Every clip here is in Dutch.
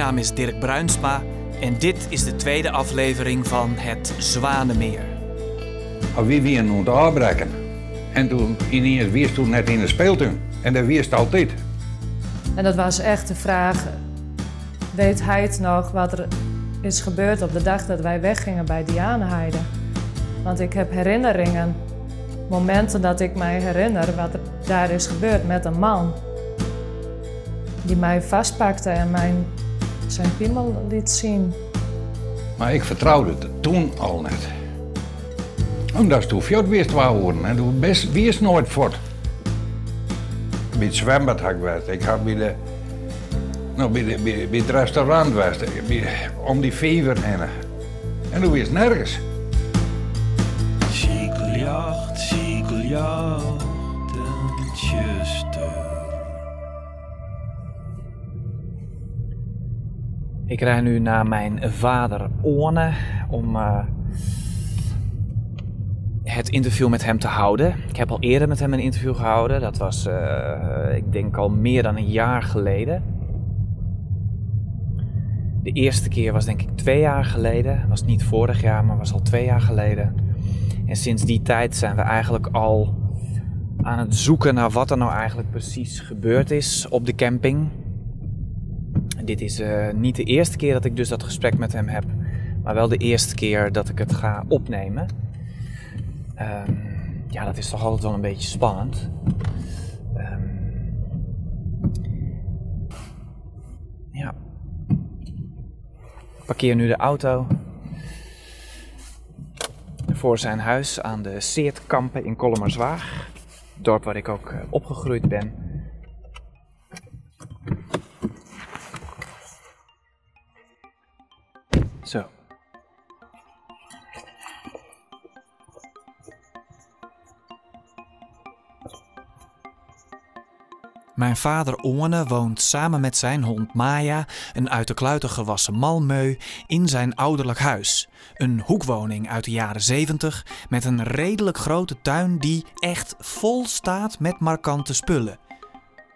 naam is Dirk Bruinsma en dit is de tweede aflevering van Het Zwanemeer. Als wie aan het afbreken. En toen ineens wist toen net in de speeltuin. En dat wist altijd. En dat was echt de vraag: weet hij het nog wat er is gebeurd op de dag dat wij weggingen bij Dianeheide? Want ik heb herinneringen, momenten dat ik mij herinner wat er daar is gebeurd met een man. Die mij vastpakte en mijn, zijn piemel liet zien. Maar ik vertrouwde het toen al net. Omdat toen fjord wist waar horen. En toen best wist nooit voort. Bij het zwembad had ik geweest. Ik had bij, de, nou, bij, de, bij, bij het restaurant geweest. Bij- om die fever heen. En toen wist nergens. Ziegeljacht, ziegeljacht, Ik rij nu naar mijn vader Orne om eh, het interview met hem te houden. Ik heb al eerder met hem een interview gehouden. Dat was, eh, ik denk al meer dan een jaar geleden. De eerste keer was denk ik twee jaar geleden. Was niet vorig jaar, maar was al twee jaar geleden. En sinds die tijd zijn we eigenlijk al aan het zoeken naar wat er nou eigenlijk precies gebeurd is op de camping. Dit is eh, niet de eerste keer dat ik dus dat gesprek met hem heb, maar wel de eerste keer dat ik het ga opnemen. Ehm, ja, dat is toch altijd wel een beetje spannend. Ehm, ja. Ik parkeer nu de auto voor zijn huis aan de Seertkampen in Kollemerzwaag. Het dorp waar ik ook eh, opgegroeid ben. Zo. Mijn vader Orne woont samen met zijn hond Maya, een uit de kluiten gewassen malmeu, in zijn ouderlijk huis. Een hoekwoning uit de jaren 70 met een redelijk grote tuin die echt vol staat met markante spullen.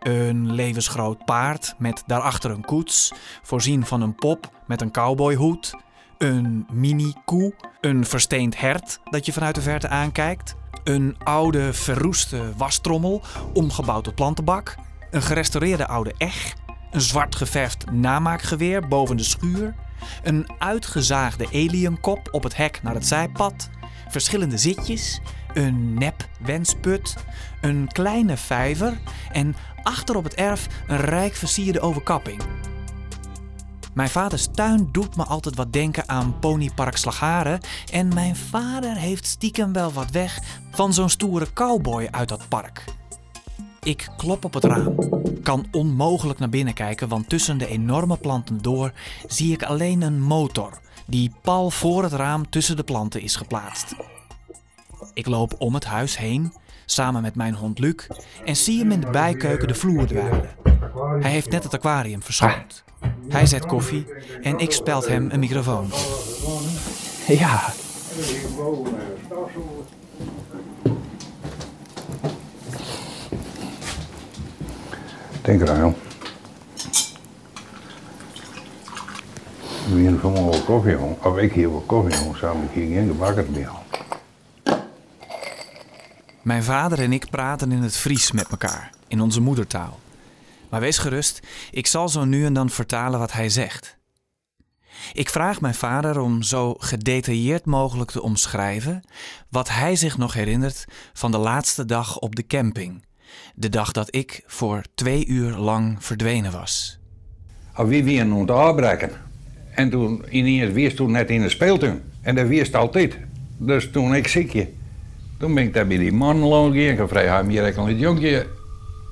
Een levensgroot paard met daarachter een koets, voorzien van een pop met een cowboyhoed. Een mini-koe, een versteend hert dat je vanuit de verte aankijkt. Een oude verroeste wastrommel, omgebouwd tot plantenbak. Een gerestaureerde oude eg. Een zwart geverfd namaakgeweer boven de schuur. Een uitgezaagde alienkop op het hek naar het zijpad. Verschillende zitjes. Een nep wensput. Een kleine vijver. En achter op het erf een rijk versierde overkapping. Mijn vaders tuin doet me altijd wat denken aan Ponypark Slagharen. En mijn vader heeft stiekem wel wat weg van zo'n stoere cowboy uit dat park. Ik klop op het raam. Kan onmogelijk naar binnen kijken, want tussen de enorme planten door zie ik alleen een motor die pal voor het raam tussen de planten is geplaatst. Ik loop om het huis heen, samen met mijn hond Luc, en zie hem in de bijkeuken de vloer dweilen. Hij heeft net het aquarium verschoond. Hij zet koffie en ik speld hem een microfoon. Ja, Denk eraan, hier gewoon wel koffie, joh. Of ik hier wel koffie, joh. Samen ik hier geen gebakken meer. Mijn vader en ik praten in het Fries met elkaar, in onze moedertaal. Maar wees gerust, ik zal zo nu en dan vertalen wat hij zegt. Ik vraag mijn vader om zo gedetailleerd mogelijk te omschrijven wat hij zich nog herinnert van de laatste dag op de camping. De dag dat ik voor twee uur lang verdwenen was. Wie weer aan het afbreken. En toen ineens wist toen net in de speeltuin. En dat wist altijd. Dus toen ik ziekje. Toen ben ik daar bij die man lopen gegaan. Ik heb vrij een jonkje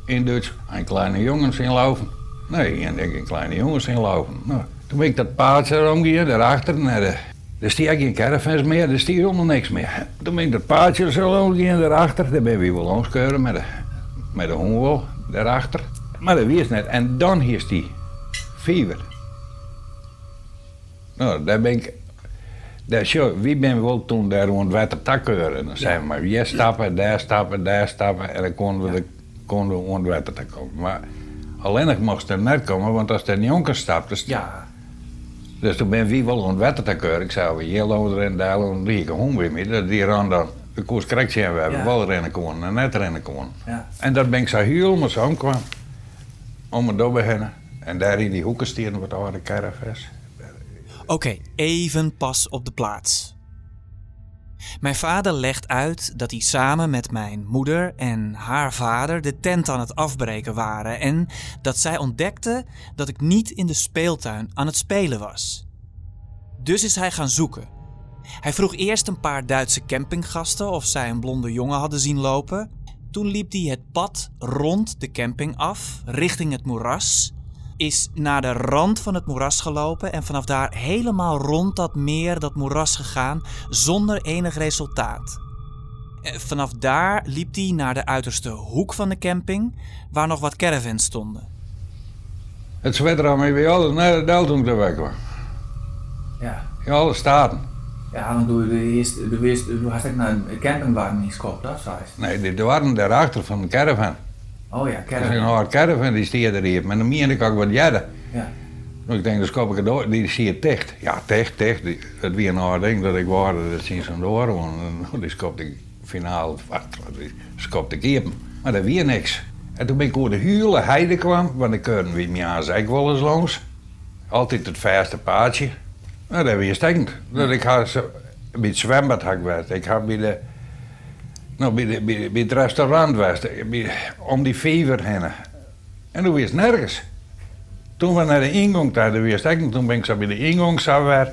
in Duits. Een kleine jongens in lopen. Nee, en denk ik kleine jongens in lopen. Nou, toen ben ik dat paardje omgegaan, daarachter naar de... Er stier geen caravans meer, er stier helemaal niks meer. Toen ben ik dat paardje zo omgegaan, daarachter. Daar ben we wel omskeuren met de, met de hongerwol, daarachter. Maar dat wist net. En dan hier die fever. Nou, daar ben ik. Daar, zo, wie ben we ook toen daar rond water takkeuren? Dan zijn we maar hier stappen, daar stappen, daar stappen. En dan konden we, de, konden we rond water komen. Maar Alleen ik mocht er net komen, want als er jongen stapt, dus, Ja. dus toen ben wie wel een wetter te keuren. Ik zei, we Jello en daar en die gewoon weer mee. Die ran dan de koers correct zijn we hebben, Ja. wel rennen kon en net rennen kon. Ja. En dat ben ik zo helemaal zo kwam. Om me door beginnen. En daar in die hoeken stieren wat oude caravans. Oké, even pas op de plaats. Mijn vader legt uit dat hij samen met mijn moeder en haar vader de tent aan het afbreken waren en dat zij ontdekte dat ik niet in de speeltuin aan het spelen was. Dus is hij gaan zoeken. Hij vroeg eerst een paar Duitse campinggasten of zij een blonde jongen hadden zien lopen. Toen liep hij het pad rond de camping af, richting het moeras. Is naar de rand van het moeras gelopen en vanaf daar helemaal rond dat meer, dat moeras gegaan, zonder enig resultaat. Eh, Vanaf daar liep hij naar de uiterste hoek van de camping, waar nog wat caravans stonden. Het zweet er aan mij bij alles naar de Del toen ik er weg was. Ja. In alle staten. Ja, want du, du, eerst, du, wist, du hast echt naar een campingwagen niet gekocht, dat zei Nee, die, die waren daarachter van de caravan. Oh ja, Dat is een caravan. hard caravan die stier er hier. Maar dan meen ik ook wat jaren. Ja. Ik denk, dus koop ik het door. Die zie je dicht. Ja, dicht. Die- Het weer een hard ding dat ik waarde, dat zien ze door. Want die skopte ik finaal, wat, die skopte ik hier. Maar dat weer niks. En toen ben ik over de huile heide kwam, want ik keurde weer aan ik wel eens langs. Altijd het verste paadje. Nou, dat weer stinkt. Dat ik had bij het zwembad had ik geweest. Ik had bij de, nou, bij, de, bij, bij het restaurant. Bij- om die fever heen. En toen wist nergens. Toen we naar de ingang daar stinkt, toen ben ik zo bij de ingang zo weer.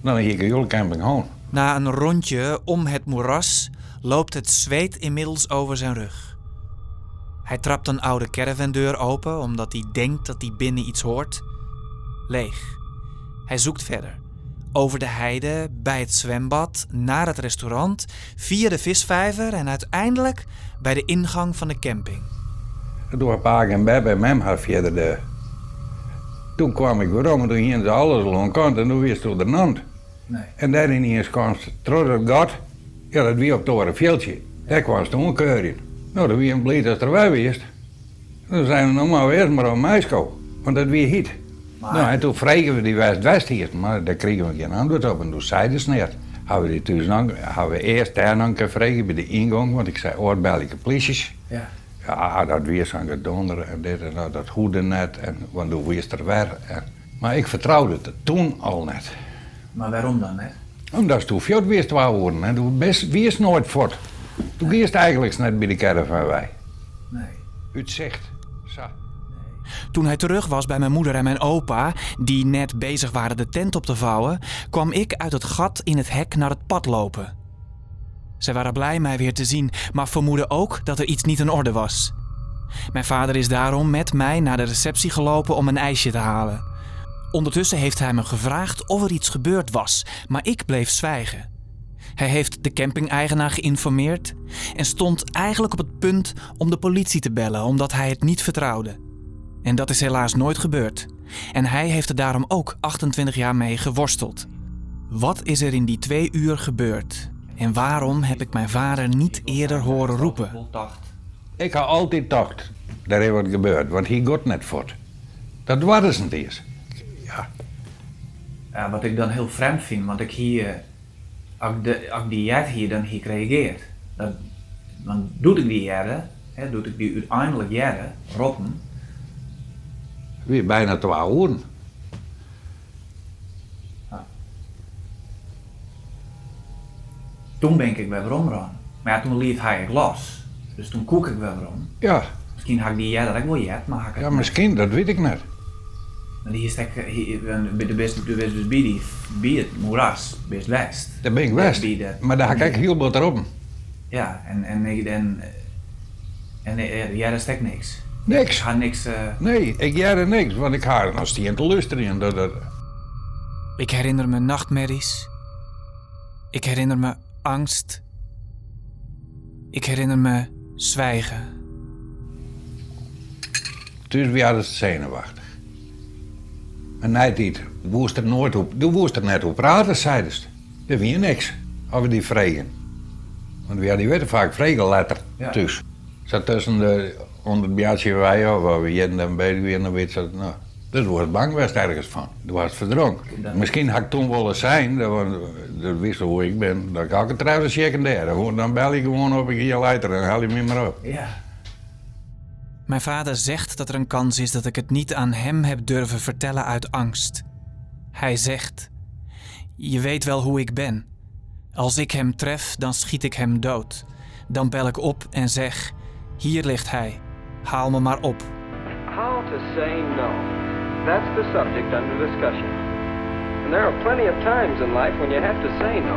Dan ging ik hele camping heen. Na een rondje om het moeras loopt het zweet inmiddels over zijn rug. Hij trapt een oude caravandeur open omdat hij denkt dat hij binnen iets hoort. Leeg. Hij zoekt verder. Over de heide, bij het zwembad, naar het restaurant, via de visvijver en uiteindelijk bij de ingang van de camping. En toen pa en bij bij mem had verder de. Toen kwam ik weer om en toen gingen ze alles al aan kant en toen wist door de nand. Nee. En daar in eens kwam ze terug het gat. Ja, dat wie op het Orenveldje. Daar kwam ze toen een keur in. Nou, dat wie een blij als er wij wist. Dan zijn we nog maar weer maar op Meisko. Want dat wie hit. Maar- Nou, en toen vregen we die West-West hier, maar daar kregen we geen antwoord op. En toen zeiden ze niet. Hebben we, die hebben we eerst daar dan gevregen bij de ingang, want ik zei oorbellijke polities. Ja. Ja, dat weer zijn gedonderen en dit en dat, dat goede net, en, want toen wist er weer. En, maar ik vertrouwde het toen al net. Maar waarom dan, hè? Omdat ze toen fjord wist waar worden, en toen best wist nooit voort. Toen wist eigenlijk net bij de caravan wij. Nee. Uit zicht. Zo. Toen hij terug was bij mijn moeder en mijn opa, die net bezig waren de tent op te vouwen, kwam ik uit het gat in het hek naar het pad lopen. Zij waren blij mij weer te zien, maar vermoedden ook dat er iets niet in orde was. Mijn vader is daarom met mij naar de receptie gelopen om een ijsje te halen. Ondertussen heeft hij me gevraagd of er iets gebeurd was, maar ik bleef zwijgen. Hij heeft de camping-eigenaar geïnformeerd en stond eigenlijk op het punt om de politie te bellen omdat hij het niet vertrouwde. En dat is helaas nooit gebeurd. En hij heeft er daarom ook 28 jaar mee geworsteld. Wat is er in die twee uur gebeurd? En waarom heb ik mijn vader niet eerder horen roepen? Ik had altijd gedacht, daar is wat gebeurd, want hij gaat net voort. Dat was het niet eens. Ja, Ja, wat ik dan heel vreemd vind, want ik hier, als ik, de, als ik die jet hier dan hier reageert, dan, dan doe ik die jaren, hè, doe ik die uiteindelijk jaren, rotten, weer bijna twee uur. toen ben ik weer omraan. Maar ja, toen liet hij ik los. Dus toen koek ik weer om. Ja, Misschien had ik die jaren ook wel jet, maar ik het ja, niet. misschien, dat weet ik net. Maar die is echt, eh, de best, de best dus bij die, bij het moeras, best west. Daar ben ik de- Maar daar ga ik heel wat erop. Ja, en, en, ik- en, en, en ja, daar steekt niks. Niks. Ik ga niks, eh, Nee, ik jaren niks, want ik ga er nog steeds te luisteren. en Dat, dat, Ik herinner me nachtmerries. Ik herinner me angst. Ik herinner me zwijgen. dus wie hadden ze zenuwachtig. En nee, dit, woest er nooit op, du woest er net op praten, zeiden ze. Dat wie niks, over die vregen. Want we hadden die weten vaak vregen letter Ja. dus. Zat tussen de onder het biertje wij, waar we jeden en beter weer, dan weet ze, nou, dat wordt bang was ergens van. Dat was verdronken. Dat- Misschien had ik toen wel eens zijn, dat, was- dat wist je hoe ik ben, dan kan ik het trouwens secundair. Dan bel je gewoon op een keer later en haal je me maar op. Ja. Mijn vader zegt dat er een kans is dat ik het niet aan hem heb durven vertellen uit angst. Hij zegt: Je weet wel hoe ik ben. Als ik hem tref, dan schiet ik hem dood. Dan bel ik op en zeg: Hier ligt hij. Haal me maar op. How to say no. That's the subject under discussion. And there are plenty of times in life when you have to say no.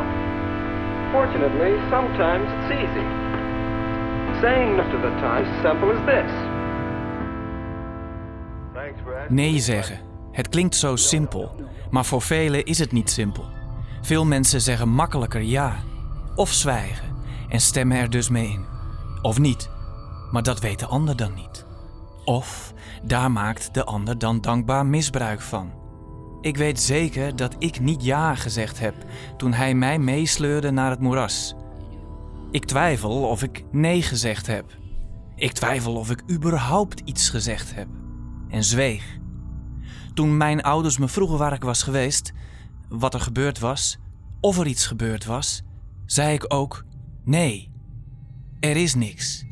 Fortunately, sometimes it's easy. Saying most of the time is simple as this. Nee zeggen. Het klinkt zo simpel, maar voor velen is het niet simpel. Veel mensen zeggen makkelijker ja, of zwijgen en stemmen er dus mee in. Of niet, maar dat weet de ander dan niet. Of daar maakt de ander dan dankbaar misbruik van. Ik weet zeker dat ik niet ja gezegd heb toen hij mij meesleurde naar het moeras. Ik twijfel of ik nee gezegd heb. Ik twijfel of ik überhaupt iets gezegd heb. En zweeg. Toen mijn ouders me vroegen waar ik was geweest, wat er gebeurd was, of er iets gebeurd was, zei ik ook: nee, er is niks.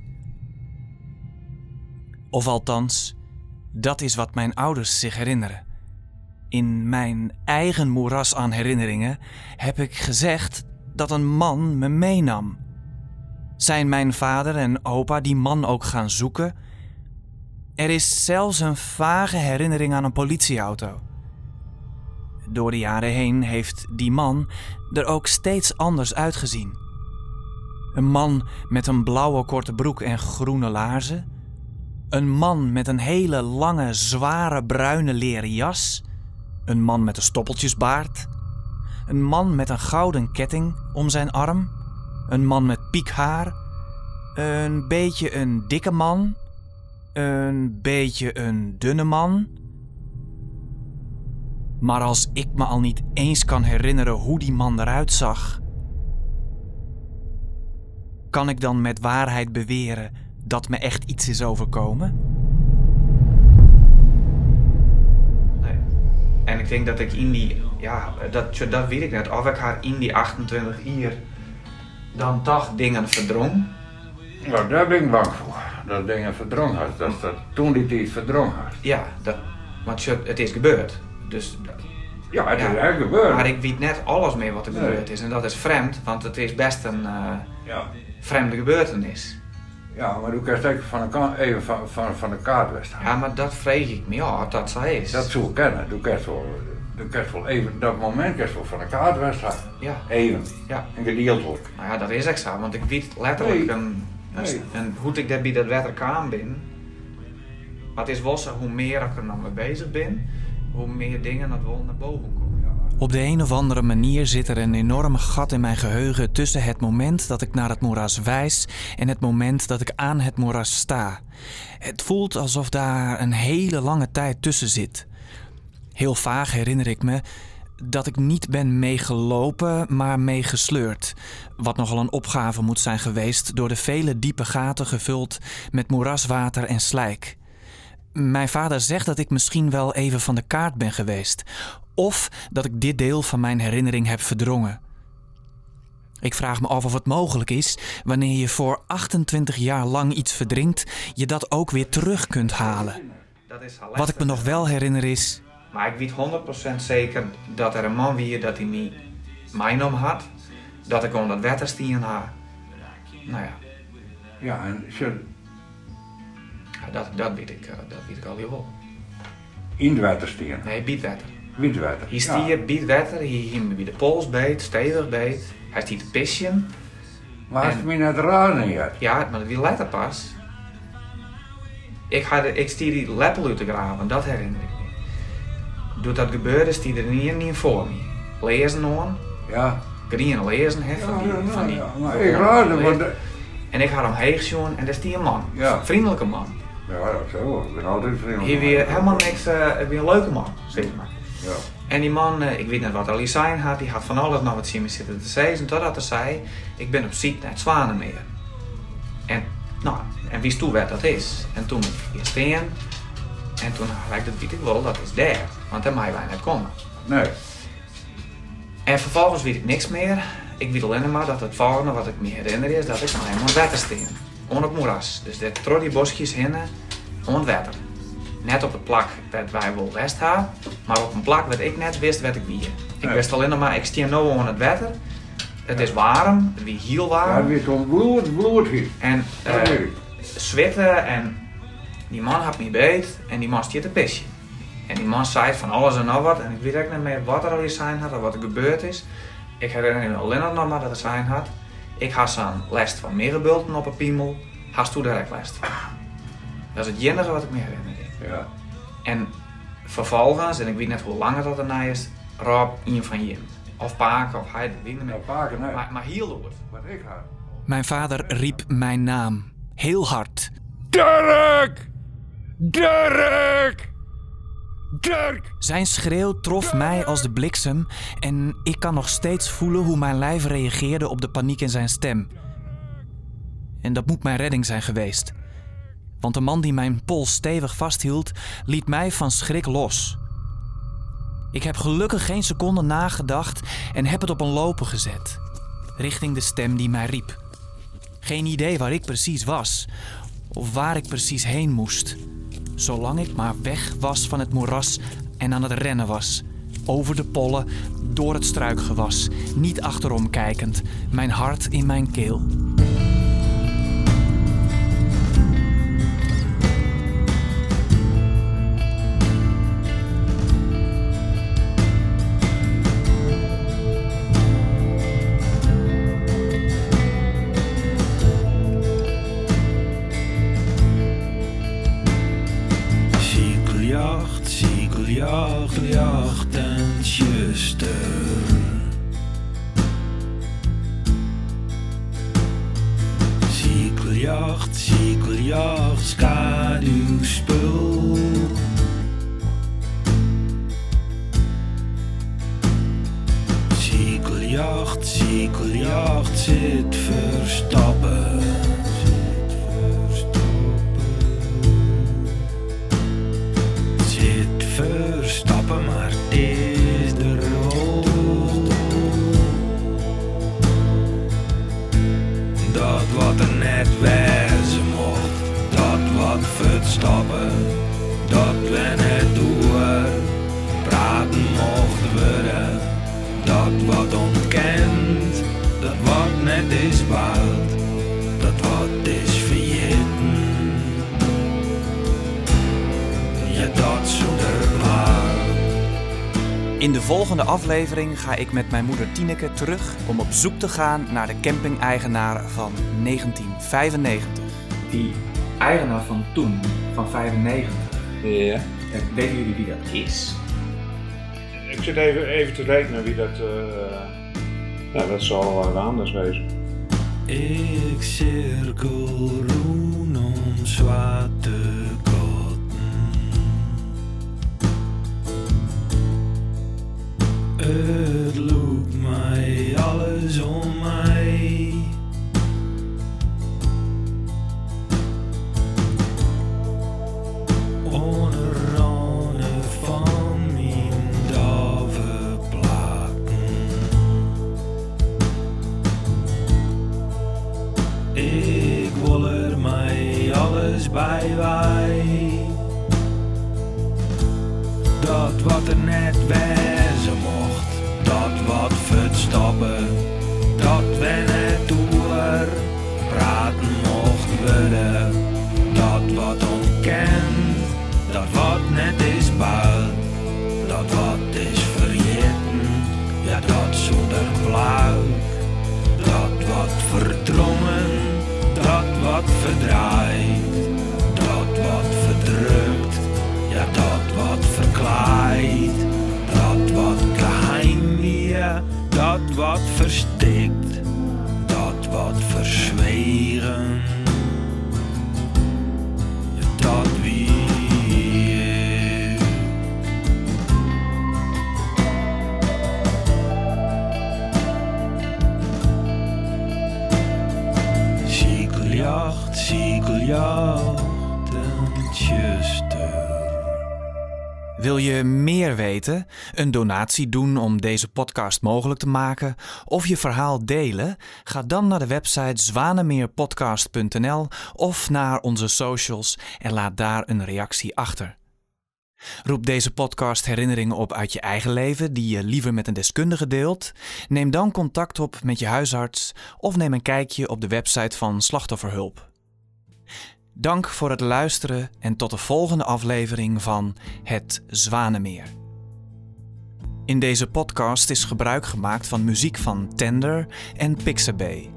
Of althans, dat is wat mijn ouders zich herinneren. In mijn eigen moeras aan herinneringen heb ik gezegd dat een man me meenam. Zijn mijn vader en opa die man ook gaan zoeken? Er is zelfs een vage herinnering aan een politieauto. Door de jaren heen heeft die man er ook steeds anders uitgezien. Een man met een blauwe korte broek en groene laarzen. Een man met een hele lange, zware bruine leren jas. Een man met een stoppeltjesbaard. Een man met een gouden ketting om zijn arm. Een man met piekhaar. Een beetje een dikke man. Een beetje een dunne man. Maar als ik me al niet eens kan herinneren hoe die man eruit zag, kan ik dan met waarheid beweren dat me echt iets is overkomen? Nee. En ik denk dat ik in die, ja, dat, dat weet ik net, of ik haar in die 28 uur dan toch dingen verdrong. Nou, daar ben ik bang voor. Dat dingen verdrongen had. Dat, dat toen die tijd verdrongen had. Ja, dat, want het is gebeurd. Dus, Ja, het Ja. is echt gebeurd. maar ik weet net alles meer wat er Nee. gebeurd is. En dat is vreemd, want het is best een eh, Ja. vreemde gebeurtenis. Ja, maar doe ik even van de, even van, van, van de kaart weggaan. Ja, maar dat vreeg ik me af, dat zij is. Dat zou ik kennen. Doe echt wel, doe wel even, dat moment kerst wel van de kaart weggaan. Ja, Even. ja. En gedeeld wordt. Nou ja, dat is echt zo, want ik weet letterlijk Nee. een, een, Nee. een- hoe ik bij dat wetter kwam ben. Maar het is wel zo, hoe meer ik er dan mee bezig ben, hoe meer dingen dat wel naar boven komen. Op de een of andere manier zit er een enorm gat in mijn geheugen tussen het moment dat ik naar het moeras wijs en het moment dat ik aan het moeras sta. Het voelt alsof daar een hele lange tijd tussen zit. Heel vaag herinner ik me dat ik niet ben meegelopen, maar meegesleurd. Wat nogal een opgave moet zijn geweest door de vele diepe gaten gevuld met moeraswater en slijk. Mijn vader zegt dat ik misschien wel even van de kaart ben geweest. Of dat ik dit deel van mijn herinnering heb verdrongen. Ik vraag me af of het mogelijk is, wanneer je voor 28 jaar lang iets verdrinkt, je dat ook weer terug kunt halen. Wat ik me nog wel herinner is. Maar ik weet 100% zeker dat er een man wie dat hij me mijn om had, dat ik om dat wetter stien had. Nou ja, Ja, en dat, dat weet ik, eh, dat weet ik al heel wel. in het water stieren. Nee, biedwetter. Witwater. Hij stier, biedwetter, hij hield bij de pols beet, stevig beet. Hij stiet te pissen. Maar als En- je me net raden niet had. Ja, maar dat wie letter pas. Ik, had, ik stier die leppel uit te graven, dat herinner ik me. Doet dat gebeurde, stier er niet niet voor me. Lezen aan, Ja. green lezen, hè, van die, ja, ja, van die ja, maar ik raadde, want... de- En ik had hem heen gezien en daar stier een man. Ja. Vriendelijke man. Ja, dat zo. Ik ben altijd vriendelijk. Hier weer helemaal niks, weer een leuke man, zeg maar. Ja. En die man, eh, ik weet net wat er zijn had, die had van alles nog wat zien zitten te zeggen. Totdat hij zei, ik ben op ziek naar het Zwanenmeer. En Nou, en wist toen wat dat is. En toen is steen. En toen had ik dat weet ik wel, dat is daar. Want daar mag wij net komen. Nee. En vervolgens weet ik niks meer. Ik weet alleen maar dat het volgende wat ik me herinner is dat ik hem aan water steen. On het moeras. Dus dat trok die bosjes heen, on het water. Net op het plak dat wij wel west maar op een plak wat ik net wist wat ik wie. Ik wist alleen nog maar, ik steen nu aan het water. Het is warm, het wie heel Ja, warm. weer zo'n bloed, bloed hier. En ik. zwitten en die man had me beet en die man stiet te pisje. En die man zei van alles en nog wat en ik weet ook niet meer wat er al zijn had of wat er gebeurd is. Ik herinner me alleen nog maar dat het zijn had. Ik had zo'n last van meegebulten op een piemel. Hast toen direct last van. Dat is het enige wat ik me herinner. Ja. En vervolgens, en ik weet net hoe lang het dat erna is, Rob een van je. Of Paak of hij, dat weet ik niet meer. Paken, nee. Maar, maar heel goed. Wat ik had. Mijn vader riep mijn naam. Heel hard. Dirk! Dirk! Dirk! Zijn schreeuw trof mij als de bliksem en ik kan nog steeds voelen hoe mijn lijf reageerde op de paniek in zijn stem. En dat moet mijn redding zijn geweest. Want de man die mijn pols stevig vasthield, liet mij van schrik los. Ik heb gelukkig geen seconde nagedacht en heb het op een lopen gezet, richting de stem die mij riep. Geen idee waar ik precies was of waar ik precies heen moest. Zolang ik maar weg was van het moeras en aan het rennen was. Over de pollen, door het struikgewas, niet achterom kijkend, mijn hart in mijn keel. jacht, cykel, jacht. Dat wat is vergeten. Ja, dat er maar. In de volgende aflevering ga ik met mijn moeder Tineke terug om op zoek te gaan naar de camping-eigenaar van 1995. Die eigenaar van toen, van 95, Ja. weten jullie wie dat is? Ik zit even, even te rekenen wie dat. eh ja, dat zal wel anders wezen. Ik cirkel roen om zwarte kotten. Het loopt mij alles om mij. Wil je meer weten, een donatie doen om deze podcast mogelijk te maken of je verhaal delen? Ga dan naar de website zwanemeerpodcast.nl of naar onze socials en laat daar een reactie achter. Roep deze podcast herinneringen op uit je eigen leven die je liever met een deskundige deelt? Neem dan contact op met je huisarts of neem een kijkje op de website van Slachtofferhulp. Dank voor het luisteren en tot de volgende aflevering van Het Zwanemeer. In deze podcast is gebruik gemaakt van muziek van Tender en Pixabay.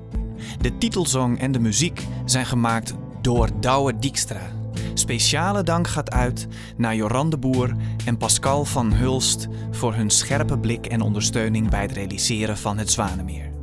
De titelsong en de muziek zijn gemaakt door Douwe Dijkstra. Speciale dank gaat uit naar Joran de Boer en Pascal van Hulst voor hun scherpe blik en ondersteuning bij het realiseren van het Zwanemeer.